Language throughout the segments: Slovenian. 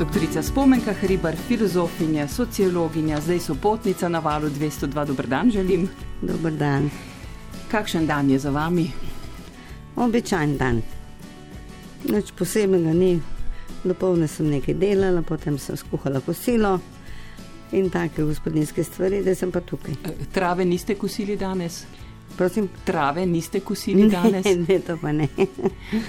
Doktorica Spomenka Hribar, filozofinja, sociologinja, zdaj so potnica na valu 202. Dobr dan, želim. Dober dan. Kakšen dan je za vami? Običajen dan. Nič posebnega ni. Dopolne sem nekaj delala, potem sem skuhala kosilo in take gospodinske stvari, da sem pa tukaj. E, Trave niste kosili danes? Prosim, Trave niste kosili danes? ne, ne, to pa ne.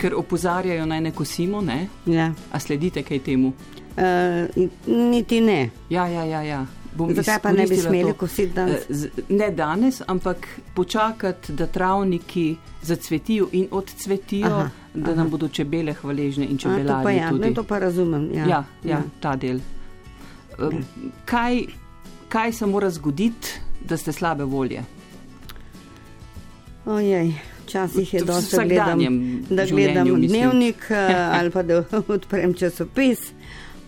Ker opozarjajo naj ne kosimo, ne? ja. A sledite kaj temu? Uh, niti ne. Ja, ja, ja. ja. Bom Zakaj pa ne bi smeli to. kositi danes? Eh, z- Ne danes, ampak počakati, da travniki zacvetijo in odcvetijo, Aha, da aha. nam bodo čebele hvaležne in A, to pa ja, tudi. ne, to pa razumem. Ja, Ja, ja, ta del. Um, Kaj, kaj se mora zgoditi, da ste slabe volje? Ojej, včasih je dosti, da gledam, da gledam dnevnik ali pa da odprem časopis.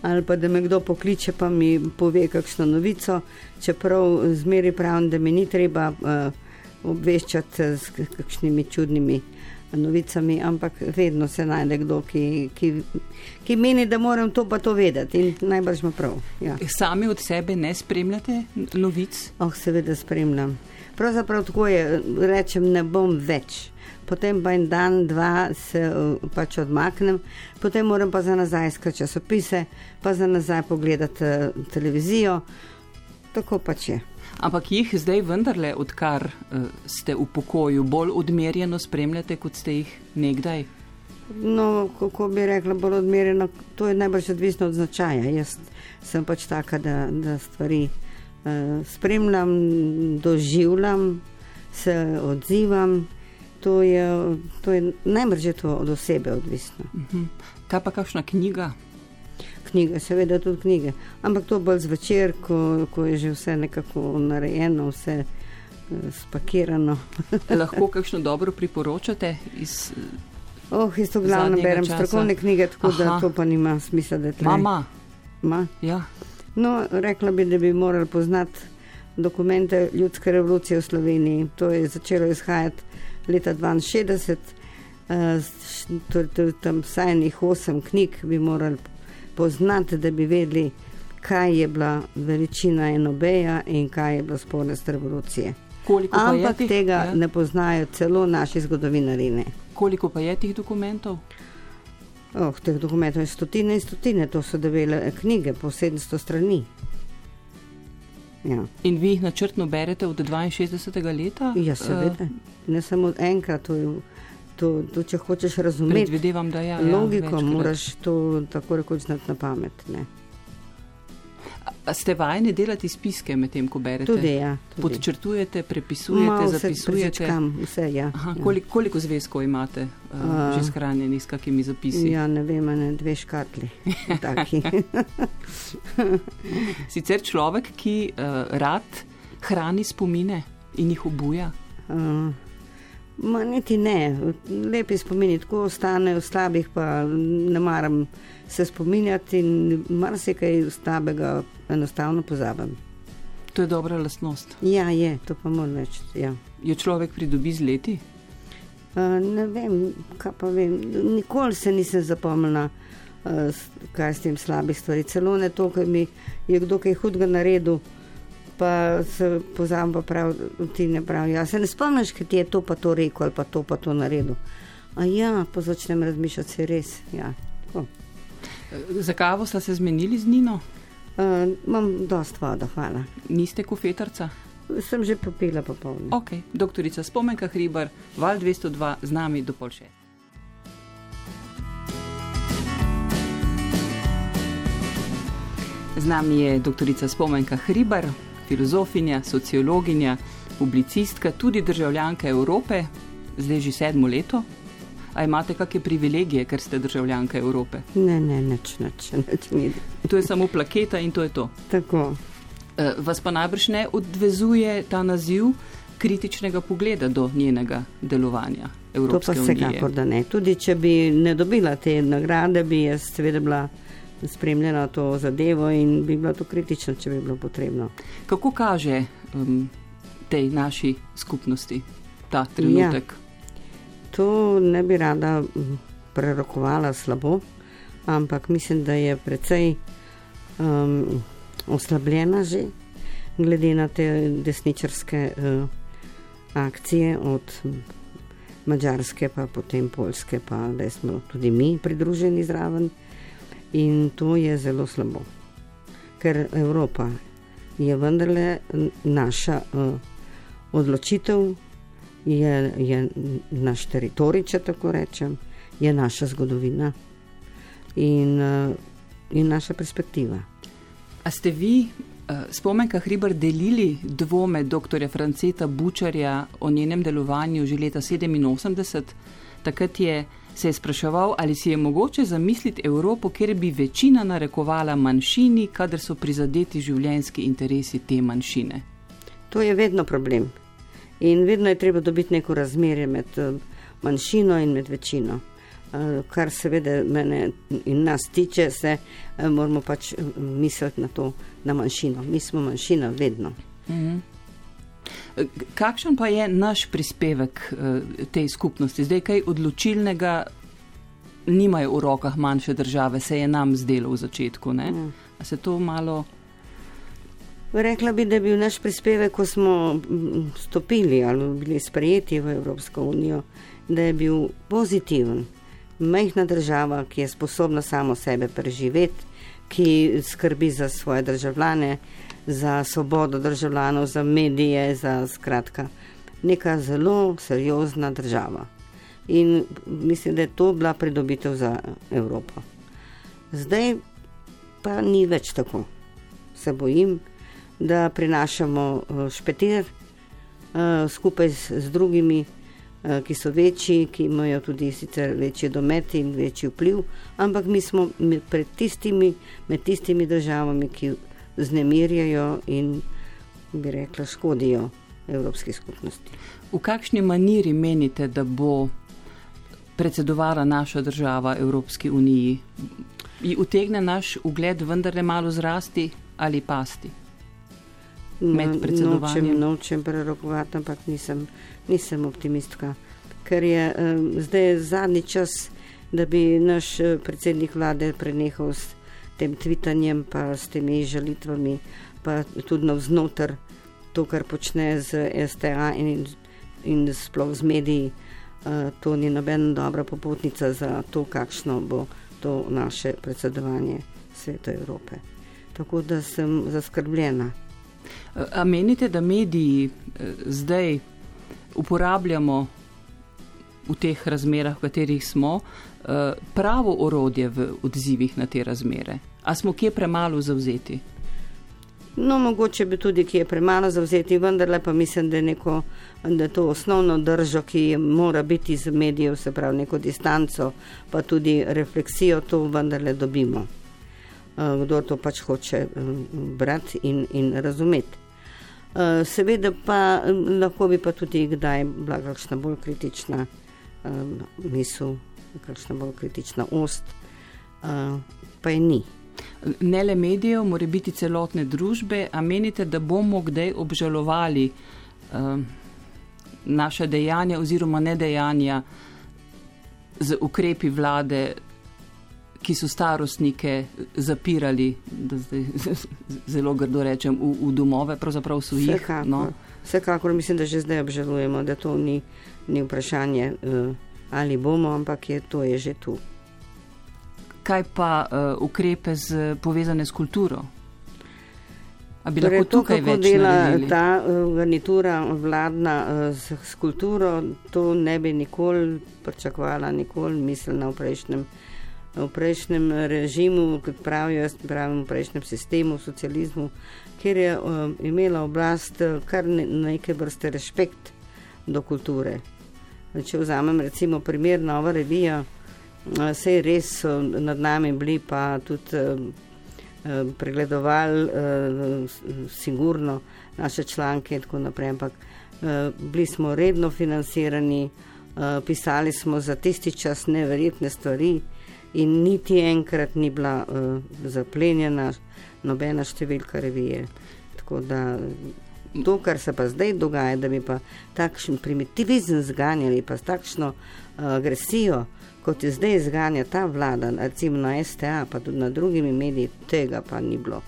Ali pa da me kdo pokliče, pa mi pove kakšno novico, čeprav zmeri pravim, da mi ni treba uh, obveščati s kakšnimi čudnimi novicami, ampak vedno se najde kdo, ki, ki, ki meni, da moram to pa to vedeti in najbrž ima prav. Ja. Sami od sebe ne spremljate novic? Oh, seveda spremljam. Pravzaprav tako je, rečem, ne bom več. Potem pa en dan, dva se uh, pač odmaknem, potem moram pa za nazaj iskati časopise, pa za nazaj pogledati uh, televizijo. Tako pač je. Ampak jih zdaj vendarle, odkar uh, ste v pokoju, bolj odmerjeno spremljate, kot ste jih nekdaj? No, kako bi rekla, bolj odmerjeno, to je najbrž odvisno od značaja. Jaz sem pač taka, da, da stvari uh, spremljam, doživljam, se odzivam. To je, to je najbrž je to od osebe odvisno. Mhm. Kaj pa kakšna knjiga? Knjige, seveda tudi knjige, ampak to bolj zvečer, ko, ko je že vse nekako narejeno, vse eh, spakirano. Lahko kakšno dobro priporočate iz Oh, jaz to glavno berem časa. strokovne knjige, tako Aha. da to pa nima smisla, da tle. mama? Ma. Ja. No, rekla bi, da bi morali poznati dokumente ljudske revolucije v Sloveniji. To je začelo izhajati leta 62, eh, s- torej to je tam vsaj enih osem knjig bi morali poznati, da bi vedeli, kaj je bila veličina enobeja in kaj je bila spornost revolucije. Koliko Ampak teh, tega ja? ne poznajo celo naši zgodovinari. Ne. Koliko pa je teh dokumentov? Oh, teh dokumentov je stotine in stotine, to so debele knjige po 700 strani. Ja. In vi jih načrtno berete od 62. leta? Ja, seveda. Ne samo enkrat, to je, to, to, če hočeš Uh, razumeti predvidevam, da ja. logiko, ja, moraš to tako rekoč znati na pamet. Ne. A ste vajeni delati spiske med tem, ko berete? Tudi ja. Tudi. Podčrtujete, prepisujete, Malo se zapisujete. Vse, ja. Aha, ja. koliko, koliko zvezkov imate uh, A. že shranjenih s kakimi zapisi? ja, ne vem, ne dve škatli. Sicer človek, ki uh, rad hrani spomine in jih obuja. Uh, Ma niti ne, lepi spomini, tako ostanejo slabih, pa ne maram se spominjati in marsikaj slabega enostavno pozabim. To je dobra lastnost. Ja, je, to pa moram reči. Ja. Jo človek pridobi z leti? Uh, ne vem, kaj pa vem. Nikoli se nisem zapomnila, uh, kaj s tem slabih stvari. Celo ne to, ker mi je kdo kaj hudega naredil, pa se pozabim, pa prav, ti ne pravi. Ja, se ne spomniš, ker ti je to pa to rekel ali pa to pa to naredil. A ja, pa začnem razmišljati, se res. Ja. tako. Za kavo ste se zmenili z Nino? Uh, imam dost voda, hvala. Niste kofetarca? Sem že popila popolno. Ok, doktorica Spomenka Hribar, val 202 z nami do pol šest. Z nami je doktorica Spomenka Hribar, filozofinja, sociologinja, publicistka, tudi državljanka Evrope, zdaj že sedmo leto. A imate kakšne privilegije, ker ste državljanka Evrope? Ne, ne, nič, nič, nič ni. To je samo plaketa in to je to. Tako. Eh, Vas pa najbrž ne odvezuje ta naziv kritičnega pogleda do njenega delovanja To Evropske pa unije. vsekakor, da ne. Tudi če bi ne dobila te nagrade, bi jaz seveda bila spremljena to zadevo in bi bila to kritična, če bi bilo potrebno. Kako kaže um, tej naši skupnosti ta trenutek? Ja. To ne bi rada mm, prerokovala slabo, ampak mislim, da je precej um, oslabljena že, glede na te desničarske uh, akcije od Mačarske, pa potem Poljske, pa da smo tudi mi pridruženi zraven. In to je zelo slabo, ker Evropa je vendarle naša uh, odločitev, je, je naš teritorij, če tako rečem, je naša zgodovina in, uh, in naša perspektiva. A ste vi, uh, spomenka Hriber, delili dvome dr. Franceta Bučarja o njenem delovanju že leta 87? Takrat je se je spraševal, ali si je mogoče zamisliti Evropo, kjer bi večina narekovala manjšini, kadar so prizadeti življenjski interesi te manjšine. To je vedno problem. In vedno je treba dobiti neko razmerje med eh, manjšino in med večino. Eh, kar seveda mene in nas tiče, se eh, moramo pač misliti na to, na manjšino. Mi smo manjšina vedno. Mhm. Kakšen pa je naš prispevek tej skupnosti? Zdaj, kaj odločilnega nimajo v rokah manjše države, se je nam zdelo v začetku. Mm. Se to malo. Rekla bi, da je bil naš prispevek, ko smo stopili ali bili sprejeti v Evropsko unijo, da je bil pozitiven. Majhna država, ki je sposobna samo sebe preživeti, ki skrbi za svoje državljane, za svobodo državljanov, za medije, za skratka, neka zelo seriozna država. In mislim, da je to bila pridobitev za Evropo. Zdaj pa ni več tako. Se bojim, da prinašamo eh, špetir uh, skupaj z, z drugimi, uh, ki so večji, ki imajo tudi sicer večji domet in večji vpliv, ampak mi smo med tistimi, med tistimi državami, ki znemirjajo in bi rekla, škodijo Evropski skupnosti. V kakšni maniri menite, da bo predsedovala naša država Evropski uniji. In utegne naš ugled vendarle malo zrasti ali pasti? Med predsedovanjem. Nočem, nočem prerokovati, ampak nisem, nisem optimistka. Ker je um, zdaj zadnji čas, da bi naš eh, predsednik vlade prenehal s tem tvitanjem, pa s temi žalitvami, pa tudi navznoter to, kar počne z STA in, in sploh z mediji. Eh, to ni nobena dobra popotnica za to, kakšno bo to naše predsedovanje svetu Evrope. Tako da sem zaskrbljena. A menite, da mediji eh, zdaj uporabljamo v teh razmerah, v katerih smo, eh, pravo orodje v odzivih na te razmere? A smo kje premalo zauzeti? No, mogoče bi tudi kje premalo zauzeti, vendar pa mislim, da je, neko, da je to osnovno držo, ki mora biti z medijev, se pravi neko distanco, pa tudi refleksijo, to vendarle dobimo. Eh, kdo to pač hoče eh, brati in, in razumeti. Seveda pa lahko bi pa tudi kdaj bila kakšna bolj kritična misel, kakšna bolj kritična ost, pa je ni ne le medijev, more biti celotne družbe, a menite, da bomo kdaj obžalovali naše dejanja oziroma nedejanja z ukrepi vlade, ki so starostnike zapirali, da zdaj zelo grdo rečem, v, v domove, pravzaprav so jih. Vsekakor, no. vsekakor mislim, da že zdaj obžalujemo, da to ni, ni vprašanje, uh, ali bomo, ampak je to je že tu kaj pa uh, ukrepe z, povezane s kulturo? Bi torej, lahko tukaj to, kako dela naredili? ta uh, garnitura vladna uh, s, s kulturo, to ne bi nikoli pričakovala, nikoli mislila v prejšnjem, v prejšnjem režimu, kot pravijo, jaz pravim v prejšnjem sistemu, socializmu, kjer je uh, imela oblast kar ne, neke vrste respekt do kulture. Če vzamem recimo primer Nova revija, Vse je res, so nad nami bili pa tudi eh, pregledovali, eh, sigurno naše članke in tako naprej, ampak eh, bili smo redno financirani, eh, pisali smo za tisti čas neverjetne stvari in niti enkrat ni bila eh, zaplenjena nobena številka revije. Tako da To, kar se pa zdaj dogaja, da bi pa takšen primitivizem zganjali, pa s takšno uh, agresijo, kot je zdaj zganja ta vlada, recimo na STA, pa tudi na drugimi mediji, tega pa ni bilo.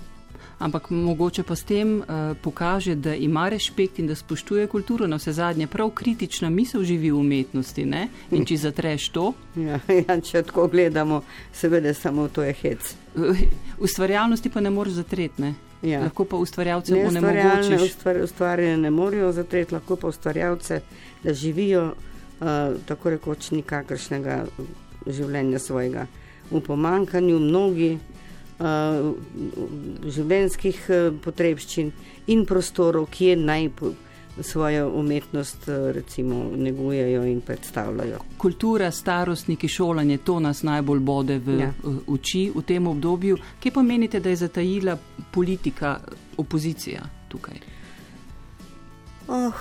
Ampak mogoče pa s tem uh, pokaže, da ima respekt in da spoštuje kulturo, na vse zadnje, prav kritična misel živi v umetnosti. Ne? In če zatreš to. Ja, ja, če tako gledamo, seveda samo to je hec. Ustvarjalnosti pa ne moreš zatreti. Ja. Lahko pa ustvarjalce onemogočiš. Ustvar, ustvarjanje ne morejo zatreti, lahko pa ustvarjalce, da živijo uh, tako rekoč nikakršnega življenja svojega. V pomankanju mnogi uh, življenjskih uh, potrebščin in prostorov, kjer naj svojo umetnost recimo, negujejo in predstavljajo. Kultura, starostniki, šolanje, to nas najbolj bode v ja. oči v tem obdobju. Kje pa menite, da je zatajila politika, opozicija tukaj? Oh.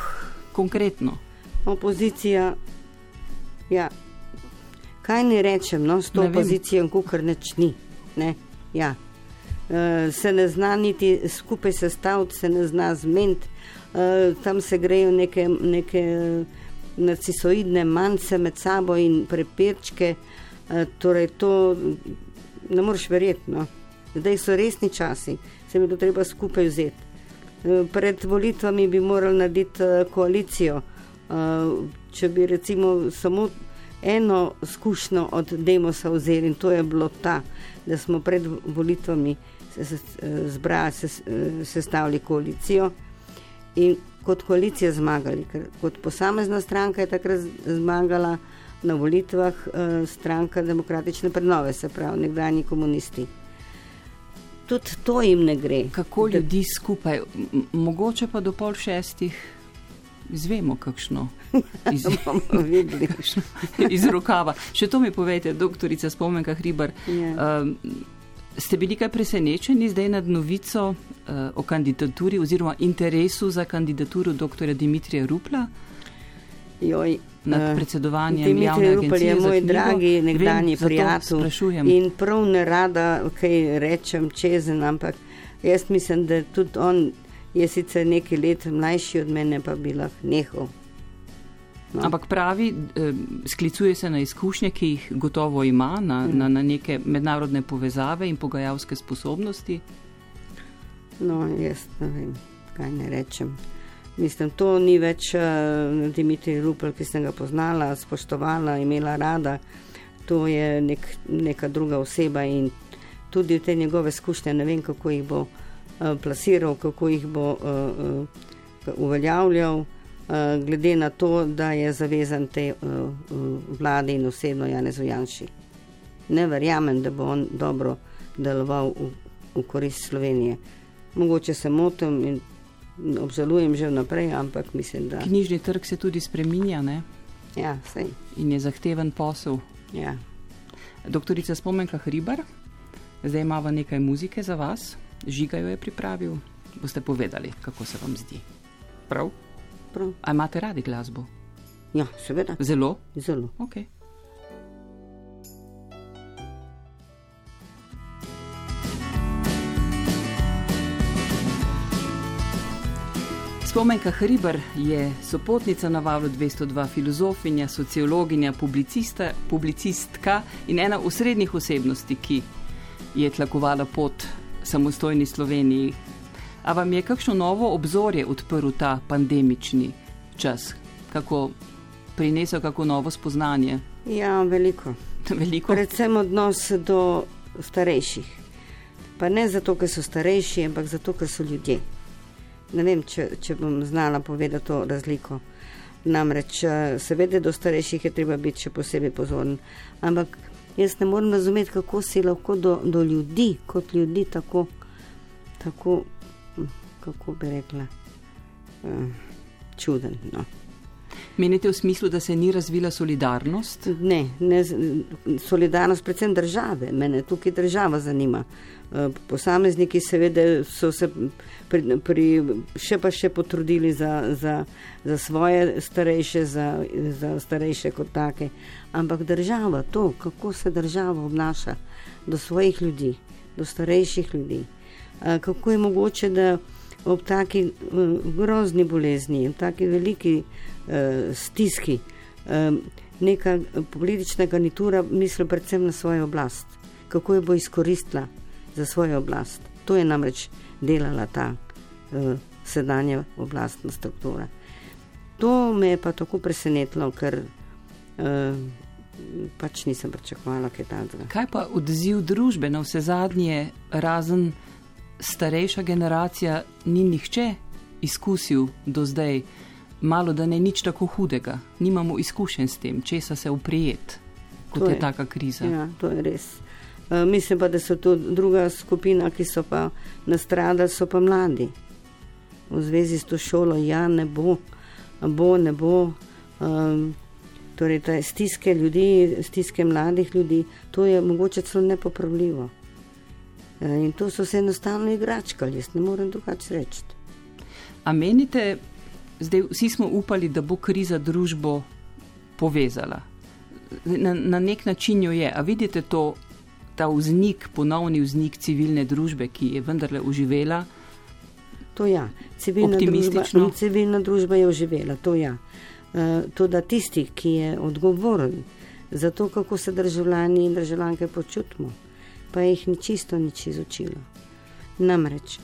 Konkretno. Opozicija, ja. kaj ne rečem, no, s to opozicijo, kar neč ni. Ne? Ja. Uh, se ne zna niti skupaj sestaviti, se ne zna zmeniti, uh, tam se grejo neke, neke narcisoidne manjce med sabo in prepirčke. Uh, torej, to ne moreš verjeti. No. Zdaj so resni časi, se mi to treba skupaj vzeti. Pred volitvami bi morali narediti koalicijo. Če bi recimo samo eno izkušnjo od Demosa vzeli in to je bilo ta, da smo pred volitvami zbrali, sestavili koalicijo in kot koalicija zmagali, ker kot posamezna stranka je takrat zmagala na volitvah eh, stranka demokratične prenove, se pravi nekdani komunisti. Tudi to jim ne gre. Kako ljudi skupaj, mogoče pa do pol šestih izvemo, kakšno izjemo videli. iz rokava. Še to mi povejte, doktorica Spomenka Hribar. Yeah. Ja. Um, ste bili kaj presenečeni zdaj nad novico uh, o kandidaturi oziroma interesu za kandidaturo dr. Dimitrija Rupla? Joj. Nad eh, predsedovanjem Dimitrij Rupel je moj dragi nekdani prijatelj in prav ne rada, kaj rečem čezen, ampak jaz mislim, da tudi on je sicer nekaj let mlajši od mene, pa bi lahko nehal. No. Ampak pravi, eh, sklicuje se na izkušnje, ki jih gotovo ima, na, mm. na, na neke mednarodne povezave in pogajalske sposobnosti. No, jaz ne vem, kaj ne rečem. Mislim, to ni več uh, Dimitrij Rupel, ki sem ga poznala, spoštovala, imela rada. To je nek, neka druga oseba in tudi te njegove izkušnje, ne vem, kako jih bo. Eh, plasiral, kako jih bo uh, uh, uveljavljal, uh, glede na to, da je zavezan te uh, vlade in osebno Janez Janši. Ne verjamem, da bo on dobro deloval v, v korist Slovenije. Mogoče se motim in obžalujem že vnaprej, ampak mislim, da. Knjižni trg se tudi spreminja, ne? Ja, sej. In je zahteven posel. Ja. Doktorica Spomenka Hribar, zdaj imamo nekaj muzike za vas. Žiga jo je pripravil, boste povedali, kako se vam zdi. Prav? Prav. A imate radi glasbo? Ja, seveda. Zelo? Zelo. Okay. Spomenka Hriber je sopotnica na valu 202, filozofinja, sociologinja, publicistka in ena osrednjih osebnosti, ki je tlakovala pot samostojni Sloveniji. A vam je kakšno novo obzorje odprl ta pandemični čas, kako prinesel kako novo spoznanje? Ja, veliko. veliko. Predvsem odnos do starejših. Pa ne zato, ker so starejši, ampak zato, ker so ljudje. Ne vem, če, če bom znala povedati to razliko. Namreč, eh, seveda, do starejših je treba biti še posebej pozoren. Ampak Jaz ne morem razumeti, kako si lahko do, do ljudi, kot ljudi, tako, tako kako bi rekla, uh, čuden. No. Menite v smislu, da se ni razvila solidarnost? Ne, ne solidarnost, predvsem države. Mene tukaj država zanima. Eh, posamezniki seveda so se pri, pri, še pa še potrudili za, za, za svoje starejše, za, za starejše kot take. Ampak država, to, kako se država obnaša do svojih ljudi, do starejših ljudi. Eh, kako je mogoče, da ob taki uh, grozni bolezni, ob taki veliki uh, stiski, um, neka politična garnitura misli predvsem na svojo oblast, kako jo bo izkoristila za svojo oblast. To je namreč delala ta sedanja oblastna struktura. To me je pa tako presenetilo, ker uh, pač nisem pričakovala kaj takega. Kaj pa odziv družbe na vse zadnje, razen starejša generacija, ni nihče izkusil do zdaj, malo da ne nič tako hudega, nimamo izkušenj s tem, česa se uprijet, kot je, je taka kriza. Ja, to je res. Uh, mislim pa, da so to druga skupina, ki so pa nastradali, so pa mladi. V zvezi s to šolo, ja, ne bo, bo, ne bo. Um, Torej, te stiske ljudi, stiske mladih ljudi, to je mogoče celo nepopravljivo. E, in to so se enostavno igračkali, jaz ne morem drugače reči. A menite, zdaj vsi smo upali, da bo kriza družbo povezala? Na, na nek način jo je. A vidite to, ta vznik, ponovni vznik civilne družbe, ki je vendarle uživela? To ja, civilna družba, civilna družba je uživela, to ja. Eh, tudi tisti, ki je odgovoren za to, kako se državljani in državljanke počutimo, pa jih ni čisto nič izučilo. Namreč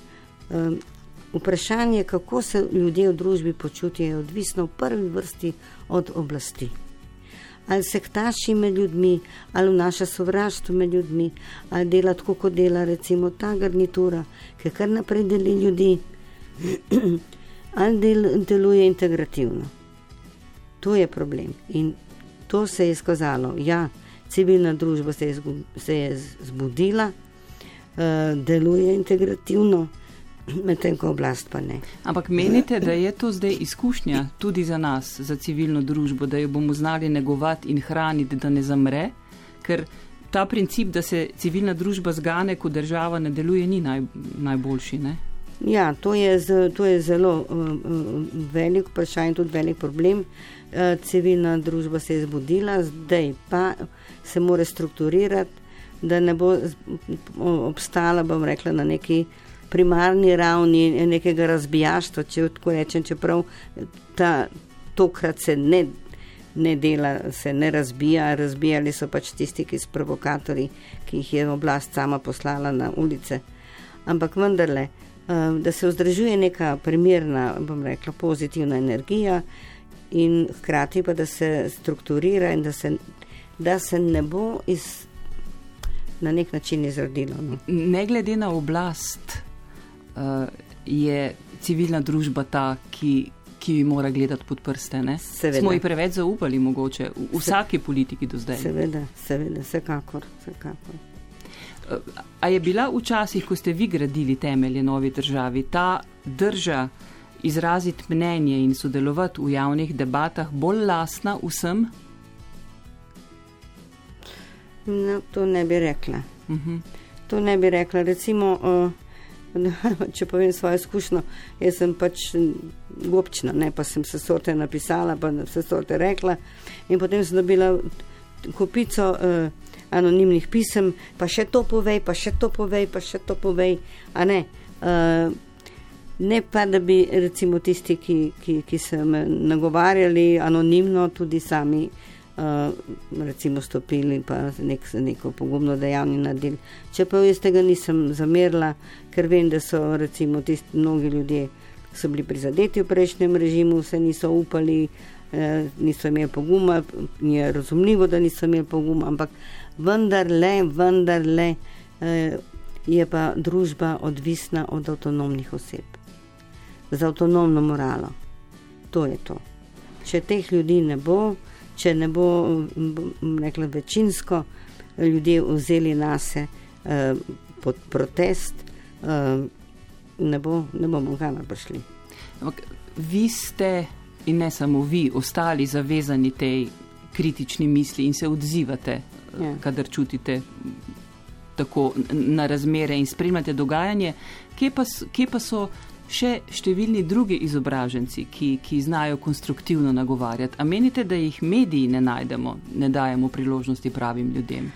vprašanje, kako se ljudje v družbi počutijo, je odvisno v prvi vrsti od oblasti. Ali se ktaši med ljudmi, ali vnaša sovraštvo med ljudmi, ali dela tako, kot dela recimo ta garnitura, ki kar naprej deli ljudi, ali del, deluje integrativno. To je problem in to se je skazalo. Ja, civilna družba se je, se je zbudila, uh, deluje integrativno, medtem ko oblast pa ne. Ampak menite, da je to zdaj izkušnja tudi za nas, za civilno družbo, da jo bomo znali negovati in hraniti, da ne zamre? Ker ta princip, da se civilna družba zgane, ko država ne deluje, ni naj, najboljši. Ne? Ja, to je, z, to je zelo uh, uh, velik vprašanje in tudi velik problem. Uh, civilna družba se je zbudila, zdaj pa se mora strukturirati, da ne bo obstala, bom rekla, na neki primarni ravni nekega razbijaštva, če tako rečem, čeprav ta, tokrat se ne, ne dela, se ne razbija, razbijali so pač tisti, ki so provokatori, ki jih je oblast sama poslala na ulice. Ampak vendarle. Um, da se vzdržuje neka primerna, bom rekla, pozitivna energija, in hkrati pa da se strukturira in da se, da se ne bo iz, na nek način izrodilo. No. Ne glede na oblast, uh, je civilna družba ta, ki. Ki bi morali gledati pod prste. Smo jih preveč zaupali, mogoče v vsaki politiki do zdaj. Seveda, seveda, vsekakor. vsekakor. A je bila včasih, ko ste vi gradili temelje novi državi, ta drža izraziti mnenje in sodelovati v javnih debatah bolj lasna vsem? No, to ne bi rekla. Uh mhm. -huh. To ne bi rekla. Recimo, uh, če povem svojo izkušnjo, jaz sem pač gobčna, ne pa sem se sorte napisala, pa se sorte rekla. In potem sem dobila kupico. Uh, anonimnih pisem, pa še to povej, pa še to povej, pa še to povej. Ne? Uh, ne pa, da bi recimo tisti, ki, ki, ki so me nagovarjali anonimno, tudi sami uh, recimo stopili pa nek, neko pogumno dejavni nadel. Čeprav jaz tega nisem zamerila, ker vem, da so recimo tisti mnogi ljudje, ki so bili prizadeti v prejšnjem režimu, se niso upali. Niso imeli poguma, je razumljivo, da niso imeli poguma, ampak vendarle, vendarle eh, je pa družba odvisna od avtonomnih oseb, z avtonomno moralo. To je to. Če teh ljudi ne bo, če ne bo, rekla večinsko, ljudje vzeli na se eh, pod protest, eh, ne, bo, ne bomo kamor prišli. Ampak vi ste, in ne samo vi, ostali zavezani tej kritični misli in se odzivate ja. kadar čutite tako na razmere in spremljate dogajanje. Kje pa, kje pa so še številni drugi izobraženci, ki, ki znajo konstruktivno nagovarjati? A menite, da jih mediji ne najdemo, ne dajemo priložnosti pravim ljudem?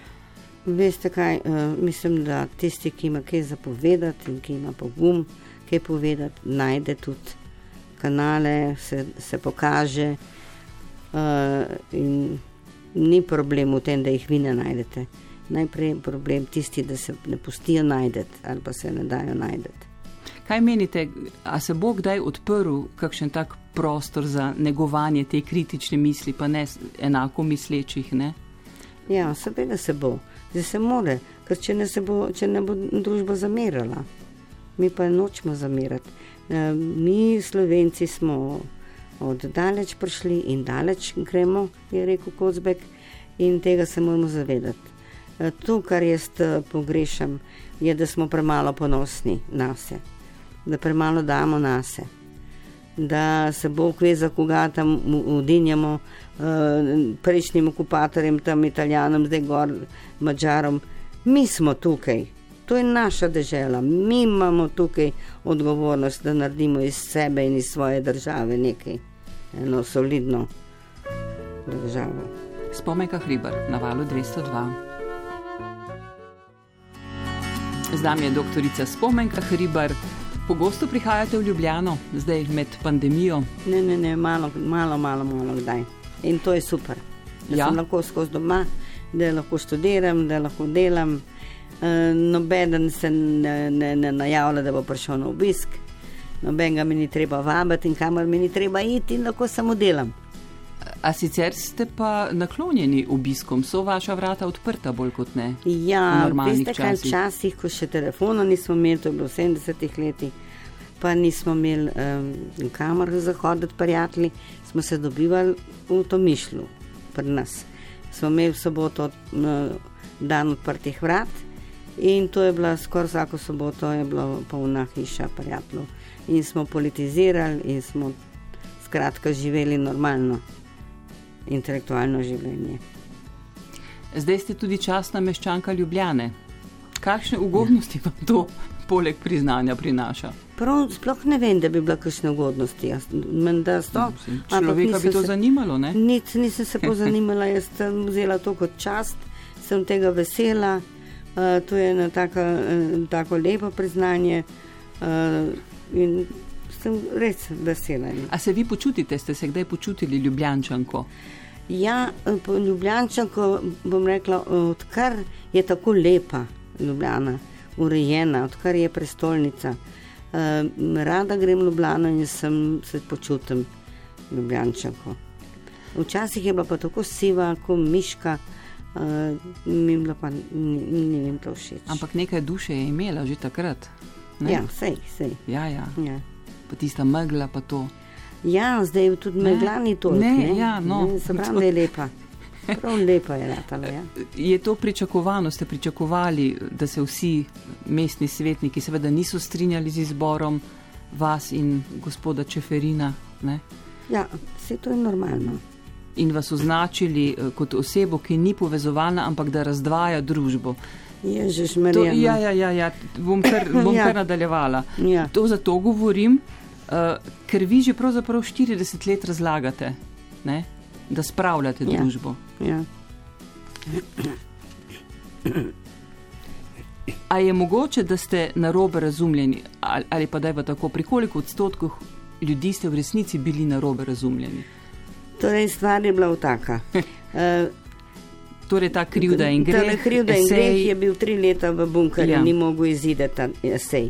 Veste kaj, uh, mislim, da tisti, ki ima kaj zapovedati in ki ima pogum, kaj povedati, najde tudi kanale, se, se pokaže. Uh, in ni problem v tem, da jih vi ne najdete. Najprej je problem tisti, da se ne pustijo najdete ali pa se ne dajo najdete. Kaj menite, a se bo kdaj odprl kakšen tak prostor za negovanje te kritične misli, pa ne enako mislečih? Ne? Ja, seveda se bo, zdaj se more, ker če ne, bo, če ne bo družba zamirala, mi pa nočemo zamirati. E, mi, slovenci, smo od daleč prišli in daleč gremo, je rekel Kozbek, in tega se moramo zavedati. E, to, kar jaz e, pogrešam, je, da smo premalo ponosni na sebe da premalo damo na sebe, da se bo kveza, koga tam udinjamo, uh, prejšnjim okupatorjem, tam italijanom, zdaj gor mačarom. Mi smo tukaj, to je naša država, mi imamo tukaj odgovornost, da naredimo iz sebe in iz svoje države nekaj, eno solidno državo. Spomenka Hriber na valu 202. Z nami je doktorica Spomenka Hriber. Pogosto prihajate v Ljubljano, zdaj med pandemijo? Ne, ne, ne malo, malo, malo, malo kdaj. In to je super. Da ja. sem lahko skozi doma, da lahko študiram, da lahko delam. E, Noben se ne, ne, ne najavlja, da bo prišel na obisk, noben ga mi ni treba vabiti in kamor mi ni treba iti, in lahko samo delam. A sicer ste pa naklonjeni obiskom, so vaša vrata odprta bolj kot ne? Ja, veste, kaj včasih, ko še telefona nismo imeli, to je bilo v 70-ih letih, pa nismo imeli um, kamor zahoditi, prijatelji, smo se dobivali v to mišlju pri nas. Smo imeli v soboto uh, dan odprtih vrat in to je bila skoraj vsako soboto, je bila polna hiša prijateljev. In smo politizirali in smo skratka živeli normalno intelektualno življenje. Zdaj ste tudi časna meščanka Ljubljane. Kakšne ugodnosti vam to poleg priznanja prinaša? Prav, sploh ne vem, da bi bila kakšne ugodnosti. Sto, no, človeka bi to se, zanimalo, ne? Nic, nisem se pozanimala, jaz sem vzela to kot čast, sem tega vesela. Uh, to je eno tako, uh, tako lepo priznanje uh, in sem res vesela. A se vi počutite, ste se kdaj počutili ljubljančanko? Ja, ljubljančanko bom rekla, odkar je tako lepa Ljubljana, urejena, odkar je prestolnica. Uh, rada grem v Ljubljano in sem, se počutim ljubljančanko. Včasih je bila pa tako siva, kot miška. Uh, mi je pa ni, ni, ni to všeč. Ampak nekaj duše je imela že takrat. Ne? Ja, vse, vse. Ja, ja. ja pa tista megla, pa to. Ja, zdaj je tudi megla, ni to. Ne, ne, ja, no. ne, pravi, da je lepa. Prav lepa je letala. Ja. Je to pričakovano, ste pričakovali, da se vsi mestni svetniki seveda niso strinjali z izborom vas in gospoda Čeferina? Ne? Ja, vse to je normalno. In vas označili eh, kot osebo, ki ni povezovalna, ampak da razdvaja družbo. Ježiš, to, ja, ja, ja, ja, bom kar, bom ja. kar nadaljevala. Ja. To zato govorim, uh, ker vi že pravzaprav 40 let razlagate, ne, da spravljate ja. družbo. Ja. A je mogoče, da ste na robe razumljeni, ali, ali pa da je tako, pri koliko odstotkih ljudi ste v resnici bili na robe razumljeni? Torej, stvar je bila taka. Uh, Torej, ta krivda in greh. Ta krivda in greh je bil tri leta v bunkerju, ja. ni mogel izideti ta esej.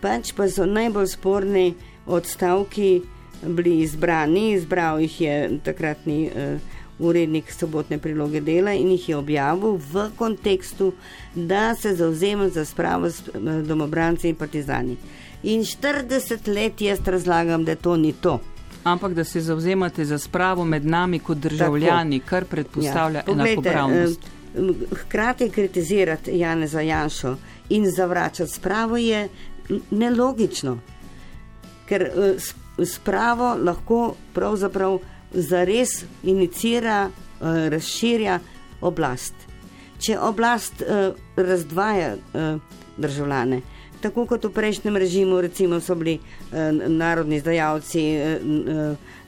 Pač pa so najbolj sporni odstavki bili izbrani, izbral jih je takratni uh, urednik sobotne priloge dela in jih je objavil v kontekstu, da se zauzema za spravo s uh, domobranci in partizani. In 40 let jaz razlagam, da to ni to ampak da se zauzemate za spravo med nami kot državljani, Tako. kar predpostavlja ja. enakopravnost. Hkrati kritizirati Janeza Janšo in zavračati spravo je nelogično, ker eh, spravo lahko pravzaprav zares inicira, eh, razširja oblast. Če oblast eh, razdvaja državljane, tako kot v prejšnjem režimu, recimo so bili eh, narodni izdajalci, eh,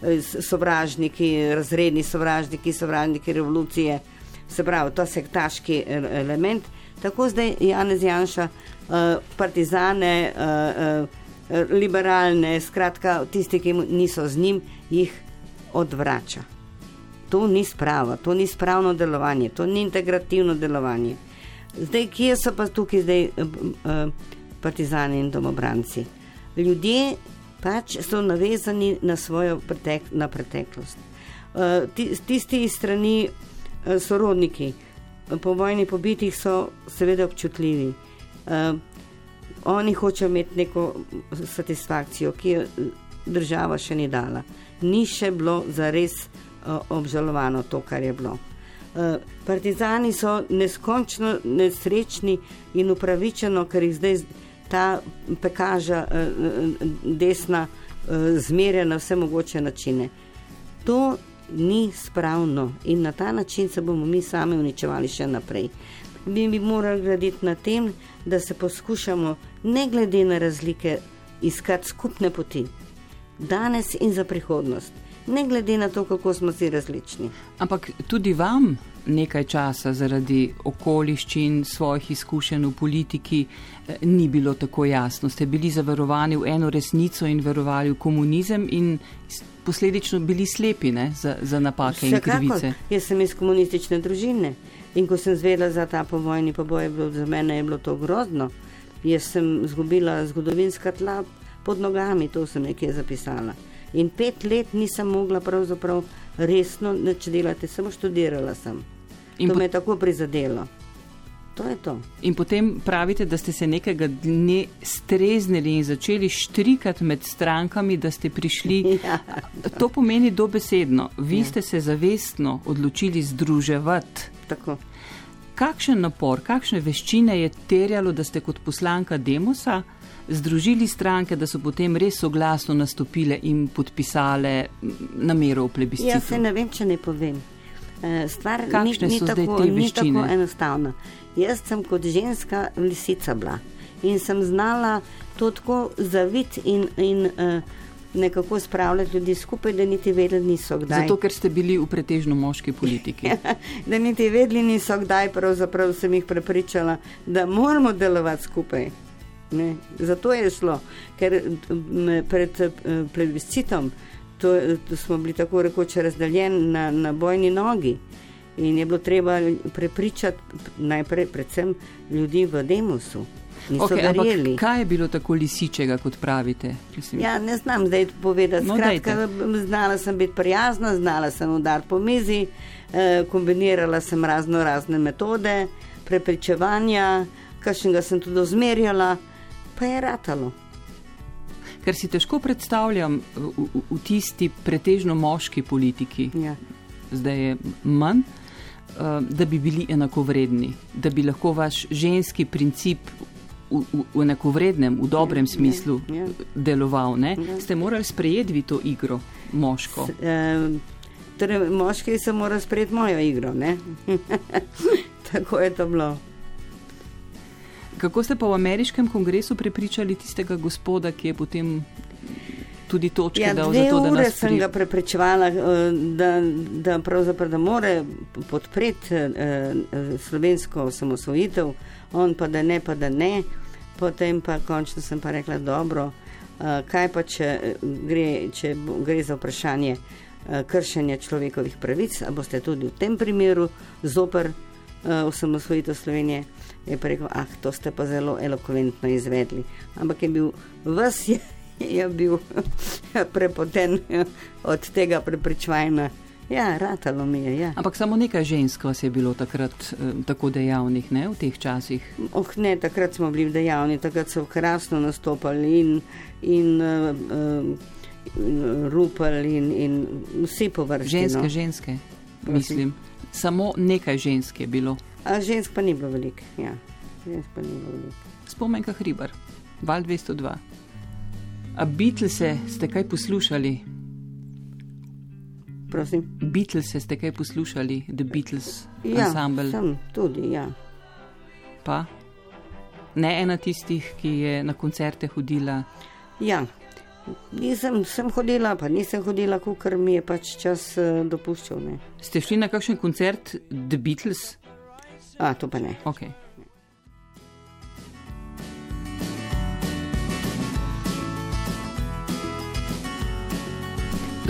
eh, sovražniki, razredni sovražniki, sovražniki revolucije, se pravi, to sektaški element. Tako zdaj Janez Janša eh, partizane, eh, liberalne, skratka, tisti, ki niso z njim, jih odvrača. To ni sprava, to ni spravno delovanje, to ni integrativno delovanje. Zdaj, kje so pa tukaj zdaj uh, partizani in domobranci? Ljudje pač so navezani na svojo pretek, na preteklost. Uh, tisti iz strani sorodniki, po vojni pobitih, so seveda občutljivi. Oni hočejo imeti neko satisfakcijo, ki jo država še ni dala. Ni še bilo za res uh, obžalovano to, kar je bilo. Uh, partizani so neskončno nesrečni in upravičeno, ker jih zdaj ta pekaža uh, desna zmerja na vse mogoče načine. To ni spravno in na ta način se bomo mi sami uničevali še naprej. Mi bi morali graditi na tem, da se poskušamo, ne glede na razlike, iskati skupne poti, danes in za prihodnost, ne glede na to, kako smo si različni. Ampak tudi vam nekaj časa zaradi okoliščin, svojih izkušenj v politiki, eh, ni bilo tako jasno. Ste bili zavarovani v eno resnico in verovali v komunizem in posledično bili slepi ne, za, za napake Vsekako. in krivice. Jaz sem iz komunistične družine in ko sem zvedela za ta povojni poboj, za mene je bilo to grozno. Jaz sem izgubila zgodovinska tla pod nogami, to sem nekje zapisala. In pet let nisem mogla pravzaprav resno nič delati, samo študirala sem. In to me je tako prizadelo. To je to. In potem pravite, da ste se nekega dne streznili in začeli štrikati med strankami, da ste prišli. Ja. To pomeni dobesedno. Vi ja. ste se zavestno odločili združevati. Tako. Kakšen napor, kakšne veščine je terjalo, da ste kot poslanka Demosa združili stranke, da so potem res soglasno nastopile in podpisale namero v plebiscitu? Jaz se ne vem, če ne povem. Eh, stvar ni, ni, tako, ni tako enostavna. Jaz sem kot ženska lisica bila in sem znala to tako zaviti in, in uh, nekako spravljati ljudi skupaj, da niti vedeli niso kdaj. Zato, ker ste bili v pretežno moški politiki. da niti vedeli niso kdaj, pravzaprav sem jih prepričala, da moramo delovati skupaj. Ne? Zato je šlo, ker pred uh, plebiscitom to, to smo bili tako rekoč razdeljeni na, na bojni nogi. In je bilo treba prepričati najprej, predvsem ljudi v Demosu. Okay, ampak, kaj je bilo tako lisičega, kot pravite? Ja, ne znam zdaj povedati. No, Skratka, znala sem biti prijazna, znala sem udariti po mizi, eh, kombinirala sem razno razne metode, prepričevanja, kakšnega sem tudi ozmerjala, pa je ratalo ker si težko predstavljam v, v, v tisti pretežno moški politiki, ja. zdaj je manj, uh, da bi bili enakovredni, da bi lahko vaš ženski princip v, v, enakovrednem, v dobrem ja, smislu ja, ja. deloval. Ja. Ste morali sprejeti to igro, moško. S, uh, torej, moški so morali sprejeti mojo igro. Tako je to bilo. Kako ste pa v ameriškem kongresu prepričali tistega gospoda, ki je potem tudi točke ja, dal za to, da nas sem ga prepričevala, eh, da, da pravzaprav da more podpreti eh, slovensko osamosvojitev, on pa da ne, pa da ne. Potem pa končno sem pa rekla, dobro, eh, kaj pa če gre, če gre za vprašanje kršenja človekovih pravic, a boste tudi v tem primeru zoper osamosvojitev Slovenije je pa rekel, ah, to ste pa zelo elokventno izvedli. Ampak je bil vas, je, bil prepoten od tega prepričvanja. Ja, ratalo mi je. Ja. Ampak samo nekaj žensk vas je bilo takrat eh, tako dejavnih, ne v teh časih? Oh, ne, takrat smo bili dejavni, takrat so krasno nastopali in, in uh, uh, rupali in, in vsi površni. Ženske, no. ženske, Prosim. mislim. Samo nekaj žensk je bilo. A žensk pa ni bilo veliko. Ja. Spomenka hribar, val 202. A Beatlese ste kaj poslušali? Prosim. Beatlese ste kaj poslušali, The Beatles ja, ensemble? Sem tudi, ja. Pa? Ne ena tistih, ki je na koncerte hodila? Ja, nisem sem hodila, pa nisem hodila, ker mi je pač čas uh, dopuščal. Ne. Ste šli na kakšen koncert The Beatles? A, to pa ne. Okay.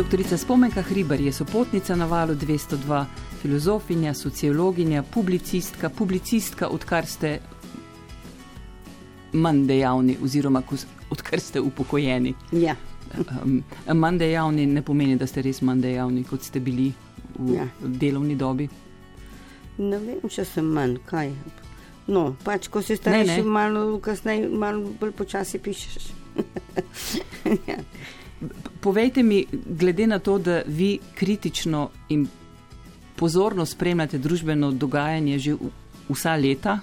Doktorica Spomenka Hriber je sopotnica na valu 202, filozofinja, sociologinja, publicistka, publicistka, odkar ste manj dejavni, oziroma odkar ste upokojeni. Ja. Um, manj dejavni ne pomeni, da ste res manj dejavni, kot ste bili v ja. delovni dobi. Ne vem, če sem manj, kaj. No, pač, ko si starejši, malo kasneje, malo bolj počasi pišeš. ja. Povejte mi, glede na to, da vi kritično in pozorno spremljate družbeno dogajanje že vsa leta,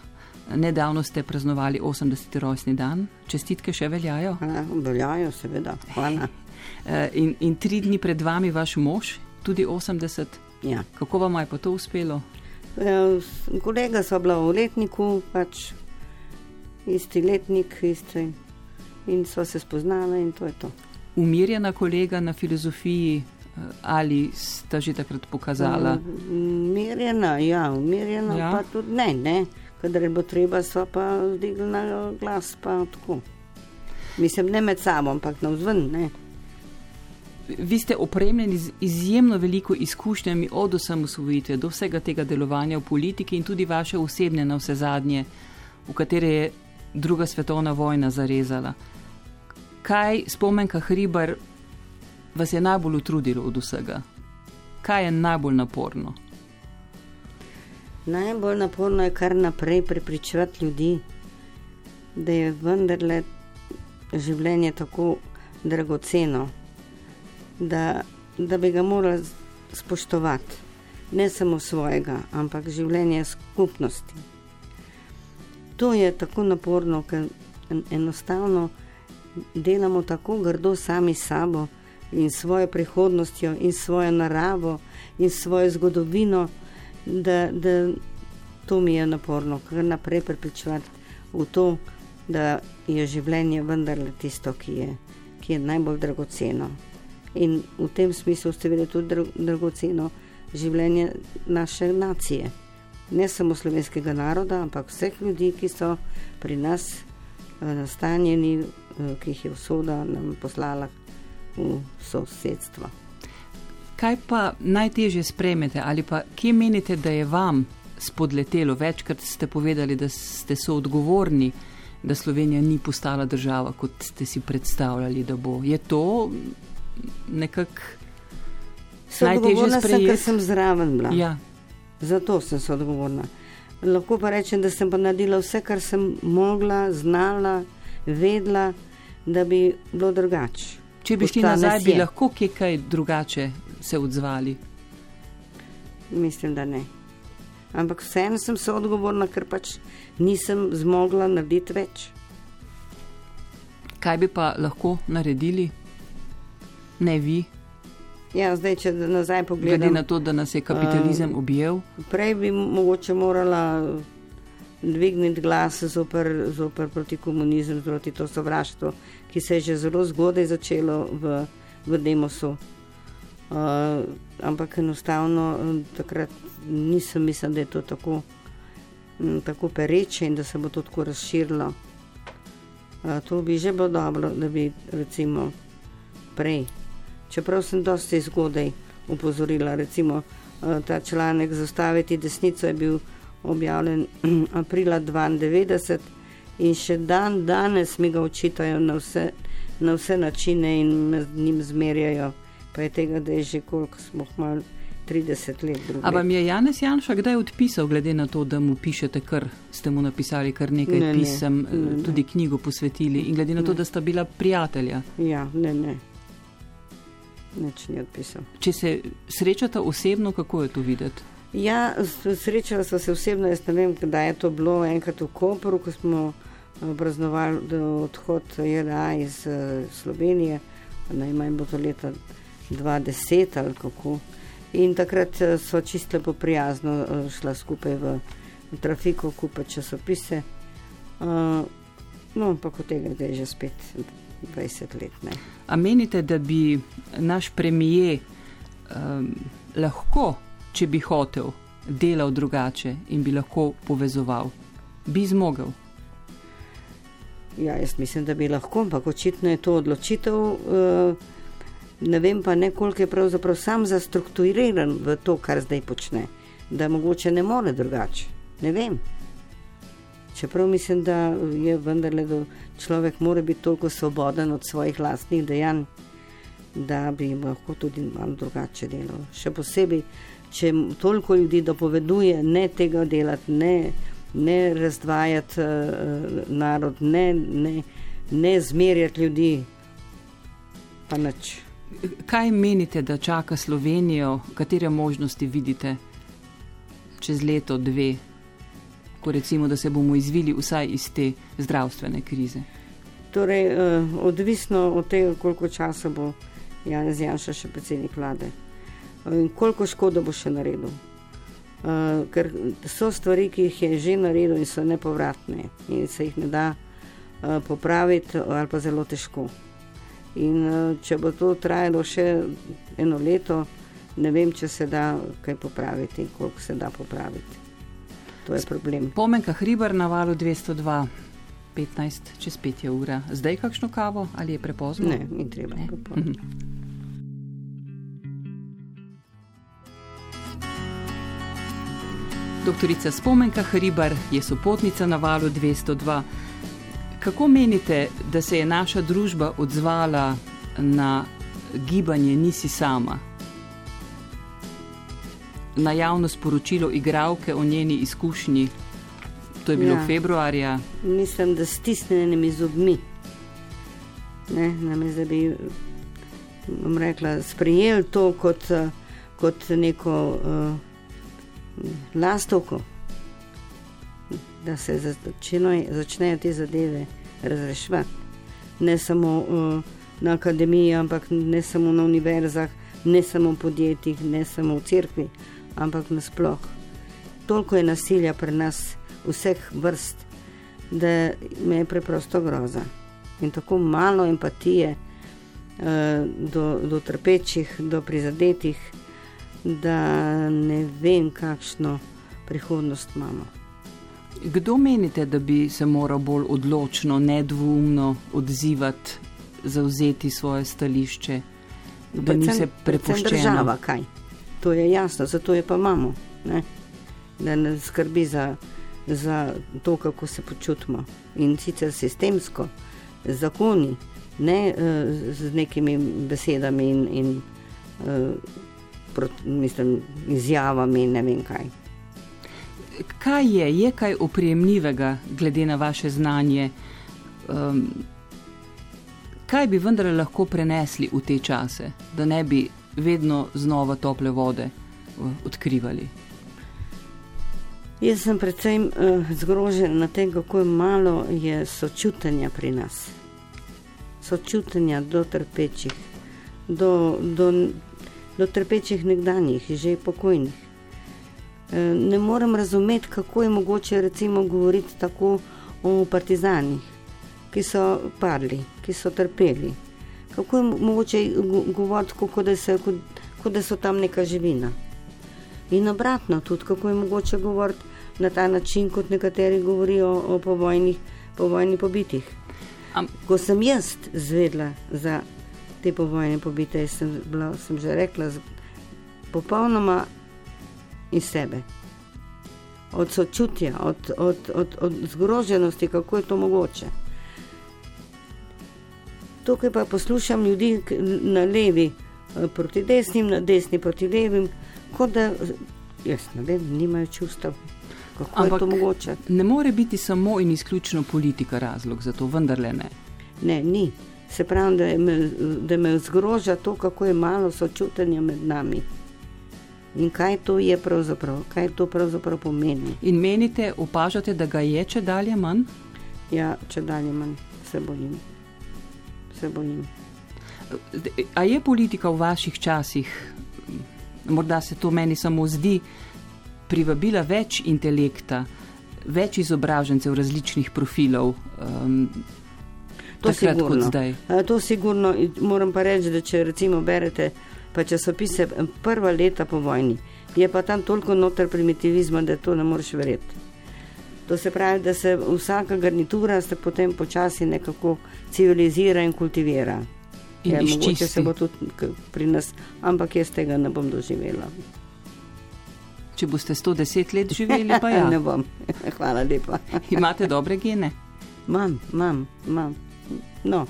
nedavno ste praznovali 80. rojstni dan, čestitke še veljajo? Ja, veljajo, seveda. Hvala. Eh, in, in tri dni pred vami vaš mož, tudi 80. Ja. Kako vam je pa to uspelo? Ja, kolega so bila v letniku, pač isti letnik, isti. In so se spoznali, in to je to. Umirjena kolega na filozofiji, eh, ali sta že takrat pokazala? Umirjena, ja, umirjena, ja. pa tudi ne, ne. Kadar je bilo treba, so pa zdigli na glas, pa tako. Mislim, ne med sabo, ampak na vzven, ne. Vi ste opremljeni z izjemno veliko izkušnjami od osamosvojitve do vsega tega delovanja v politiki in tudi vaše osebne na vse zadnje, v katere je druga svetovna vojna zarezala. Kaj spomenka Hribar vas je najbolj utrudilo od vsega? Kaj je najbolj naporno? Najbolj naporno je kar naprej prepričevati ljudi, da je vendarle življenje tako dragoceno da, da bi ga morali spoštovati, ne samo svojega, ampak življenje skupnosti. To je tako naporno, ker enostavno delamo tako grdo sami sabo in svojo prihodnostjo, in svojo naravo, in svojo zgodovino, da, da to mi je naporno, kar naprej prepričevati v to, da je življenje vendarle tisto, ki je, ki je najbolj dragoceno in v tem smislu seveda tudi dragoceno življenje naše nacije. Ne samo slovenskega naroda, ampak vseh ljudi, ki so pri nas eh, nastanjeni, ki jih je usoda nam poslala v sosedstvo. Kaj pa najtežje spremete ali pa kje menite, da je vam spodletelo? Večkrat ste povedali, da ste so odgovorni, da Slovenija ni postala država, kot ste si predstavljali, da bo. Je to nekako najtežje sprejeti. Ker sem zraven bila. Ja. Zato sem se odgovorna. Lahko pa rečem, da sem pa naredila vse, kar sem mogla, znala, vedela, da bi bilo drugače. Če bi šli nazaj, bi lahko kje kaj drugače se odzvali. Mislim, da ne. Ampak vseeno sem se odgovorna, ker pač nisem zmogla narediti več. Kaj bi pa lahko naredili? ne vi. Ja, zdaj, če nazaj pogledam. Glede na to, da nas je kapitalizem uh, objel. Prej bi mogoče morala dvigniti glas zoper, zoper proti komunizmu, proti to sovraštvo, ki se je že zelo zgodaj začelo v, v Demosu. Uh, ampak enostavno takrat nisem mislila, da je to tako, m, tako pereče in da se bo to tako razširilo. Uh, to bi že bilo dobro, da bi recimo prej čeprav sem dosti zgodaj upozorila. Recimo, eh, ta članek Zastaviti desnico je bil objavljen aprila 92 in še dan danes mi ga očitajo na vse, na vse načine in me z njim zmerjajo. Pa je tega, da je že koliko smo malo. 30 let. Ampak vam je Janez Janša kdaj odpisal, glede na to, da mu pišete, kar ste mu napisali, kar nekaj ne, pisem, ne, ne, tudi knjigo posvetili in glede na to, ne. da sta bila prijatelja? Ja, ne, ne. Nič ni odpisal. Če se srečata osebno, kako je to videti? Ja, srečala sem se osebno, jaz ne vem, kdaj je to bilo, enkrat v Koperu, ko smo eh, praznovali odhod JRA iz uh, Slovenije, najmanj bo to leta 2010 ali kako. In takrat eh, so čisto lepo prijazno uh, šla skupaj v, trafiko, kupa časopise. No, pa kot tega, je že spet 20 let. Ne. A menite, da bi naš premijer um, lahko, če bi hotel, delal drugače in bi lahko povezoval, bi zmogel? Ja, jaz mislim, da bi lahko, ampak očitno je to odločitev uh, Ne vem pa ne, koliko je pravzaprav sam zastrukturiran v to, kar zdaj počne, da mogoče ne more drugače. Ne vem. Čeprav mislim, da je vendarle, da človek mora biti toliko svoboden od svojih lastnih dejanj, da bi lahko tudi malo drugače delal. Še posebej, če toliko ljudi dopoveduje, ne tega delati, ne, ne razdvajati uh, narod, ne, ne, ne zmerjati ljudi, pa nič. Kaj menite, da čaka Slovenijo, katere možnosti vidite čez leto, dve, ko recimo, da se bomo izvili vsaj iz te zdravstvene krize? Torej, eh, odvisno od tega, koliko časa bo Janez Janša še predsednik vlade in koliko škodo bo še naredil. Uh, ker so stvari, ki jih je že naredil in so nepovratne in se jih ne da uh, popraviti ali pa zelo težko. In uh, če bo to trajalo še eno leto, ne vem, če se da kaj popraviti in koliko se da popraviti. To je problem. Pomenka hriber na valu 202, 15 čez 5 je ura. Zdaj kakšno kavo ali je prepozno? Ne, ni treba. Ne. Doktorica Spomenka Hribar je sopotnica na valu 202. Kako menite, da se je naša družba odzvala na gibanje Nisi sama? Na javno sporočilo igralke o njeni izkušnji, to je bilo ja. februarja. Mislim, da stisnjenimi zobmi. Ne, namest, da bi rekla, sprejeli to kot, kot neko. Uh, lastovko, da se začnejo te zadeve razreševati. Ne samo uh, na akademiji, ampak ne samo na univerzah, ne samo v podjetjih, ne samo v cerkvi, ampak nasploh. Toliko je nasilja pri nas, vseh vrst, da me je preprosto groza. In tako malo empatije uh, do, do trpečih, do prizadetih da ne vem, kakšno prihodnost imamo. Kdo menite, da bi se moral bolj odločno, nedvoumno odzivati, zauzeti svoje stališče, da ni se prepuščeno? Država, kaj? To je jasno, zato je pa imamo, ne? da ne skrbi za, za to, kako se počutimo. In sicer sistemsko, zakoni, ne uh, z nekimi besedami in. in uh, mislim, izjavami in ne vem kaj. Kaj je, je kaj opremljivega, glede na vaše znanje? Um, kaj bi vendarle lahko prenesli v te čase, da ne bi vedno znova tople vode uh, odkrivali? Jaz sem predvsem uh, zgrožen na tem, kako malo je sočutanja pri nas. Sočutanja do trpečih, do, do do trpečih nekdanjih, že pokojnih. E, ne morem razumeti, kako je mogoče recimo govoriti tako o partizanih, ki so padli, ki so trpeli. Kako je mogoče govoriti, kot da, da so tam neka živina. In obratno, tudi kako je mogoče govoriti na ta način, kot nekateri govorijo o povojnih, povojnih pobitih. Ko sem jaz zvedla za te povojne pobite, sem, bila, sem že rekla, popolnoma iz sebe. Od sočutja, od, od, od, od zgroženosti, kako je to mogoče. Tukaj pa poslušam ljudi na levi eh, proti desnim, na desni proti levim, kot da jaz ne vem, nimajo čustev. Kako Ampak je to mogoče? Ne more biti samo in izključno politika razlog za to, vendar le ne. Ne, ni. Se pravi, da me, da me zgroža to, kako je malo sočutanja med nami. In kaj to je pravzaprav, kaj to pravzaprav pomeni. In menite, opažate, da ga je če dalje manj? Ja, če dalje manj, se bojim. Se bojim. A je politika v vaših časih, morda se to meni samo zdi, privabila več intelekta, več izobražencev različnih profilov? Um, To je sigurno. To sigurno. Moram pa reči, da če recimo berete pa časopise prva leta po vojni, je pa tam toliko noter primitivizma, da to ne moreš verjeti. To se pravi, da se vsaka garnitura se potem počasi nekako civilizira in kultivira. In Ja, mogoče izčisti. se bo tudi pri nas, ampak jaz tega ne bom doživela. Če boste 110 let živeli, pa ja. ne bom. Hvala lepa. Imate dobre gene. Imam, imam, imam. No,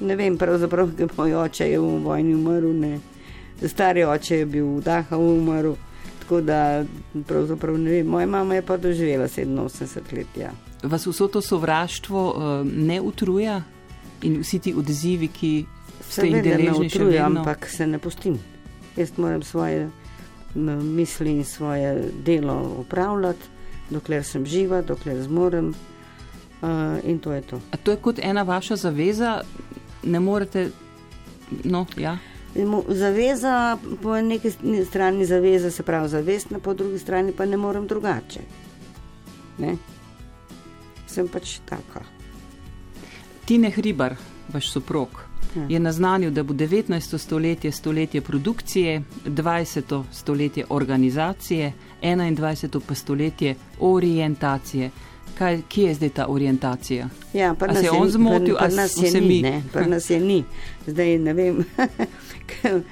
ne vem, pravzaprav, moj oče je v vojni umrl, ne. Stari oče je bil v Dachau umrl, tako da pravzaprav ne vem. Moja mama je pa doživela 87 let, ja. Vas vso to sovraštvo uh, ne utruja in vsi ti odzivi, ki ste jih deležni utruje, vedno? ampak se ne pustim. Jaz moram svoje misli in svoje delo upravljati, dokler sem živa, dokler zmorem. Uh, in to je to. A to je kot ena vaša zaveza, ne morete. No, ja. Zaveza, po neki strani zaveza se pravi zavestna, po drugi strani pa ne morem drugače. Ne? Sem pač taka. Tine Hribar, vaš soprog, Ja. je naznanil, da bo 19. stoletje stoletje produkcije, 20. stoletje organizacije, 21. pa stoletje orientacije. Kaj, kje je zdaj ta orientacija? Ja, pri A nas se je on zmotil, pri- a pri nas je ni, ne, pri nas je ni. Zdaj ne vem,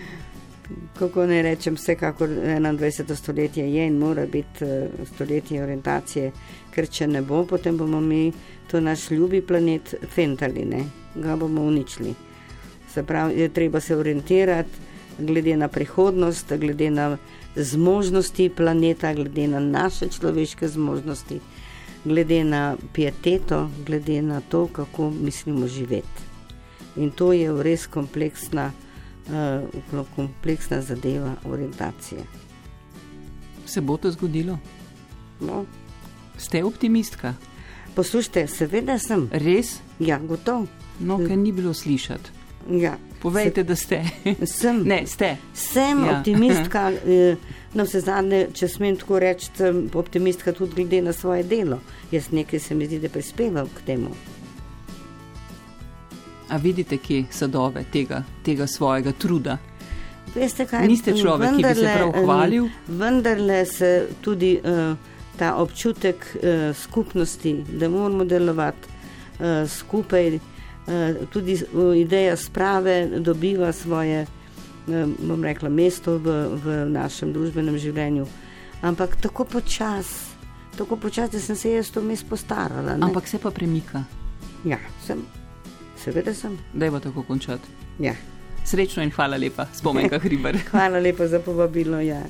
kako naj rečem, vsekakor 21. stoletje je in mora biti eh, stoletje orientacije, ker če ne bo, potem bomo mi to naš ljubi planet fentali, ne, ga bomo uničili. Se pravi, je treba se orientirati glede na prihodnost, glede na zmožnosti planeta, glede na naše človeške zmožnosti, glede na pieteto, glede na to, kako mislimo živeti. In to je res kompleksna, uh, kompleksna zadeva orientacije. Se bo to zgodilo? No, Ste optimistka? poslušajte, seveda sem, Res? ja, gotov. No, ker ni bilo slišati. Ja, Povejte, da ste. sem. ne, ste. Sem Ja. optimistka, eh, na vse zadnje, če smem tako reči, sem optimistka tudi glede na svoje delo. Jaz nekaj se mi zdi, da prispevam k temu. A vidite, kje sadove tega, tega svojega truda? Veste, kaj, Niste človek, ki bi se prav vendarle, hvalil? Vendarle se tudi uh, ta občutek uh, skupnosti, da moramo delovati uh, skupaj, uh, tudi uh, ideja sprave dobiva svoje, um, bom rekla, mesto v, v našem družbenem življenju. Ampak tako počasi, tako počasi, da sem se jaz to mes postarala. ne. Ampak se pa premika. Ja, sem, seveda sem. Dajmo tako končati. Ja. Srečno in hvala lepa, spomenka Hribar. Hvala lepa za povabilo. Ja.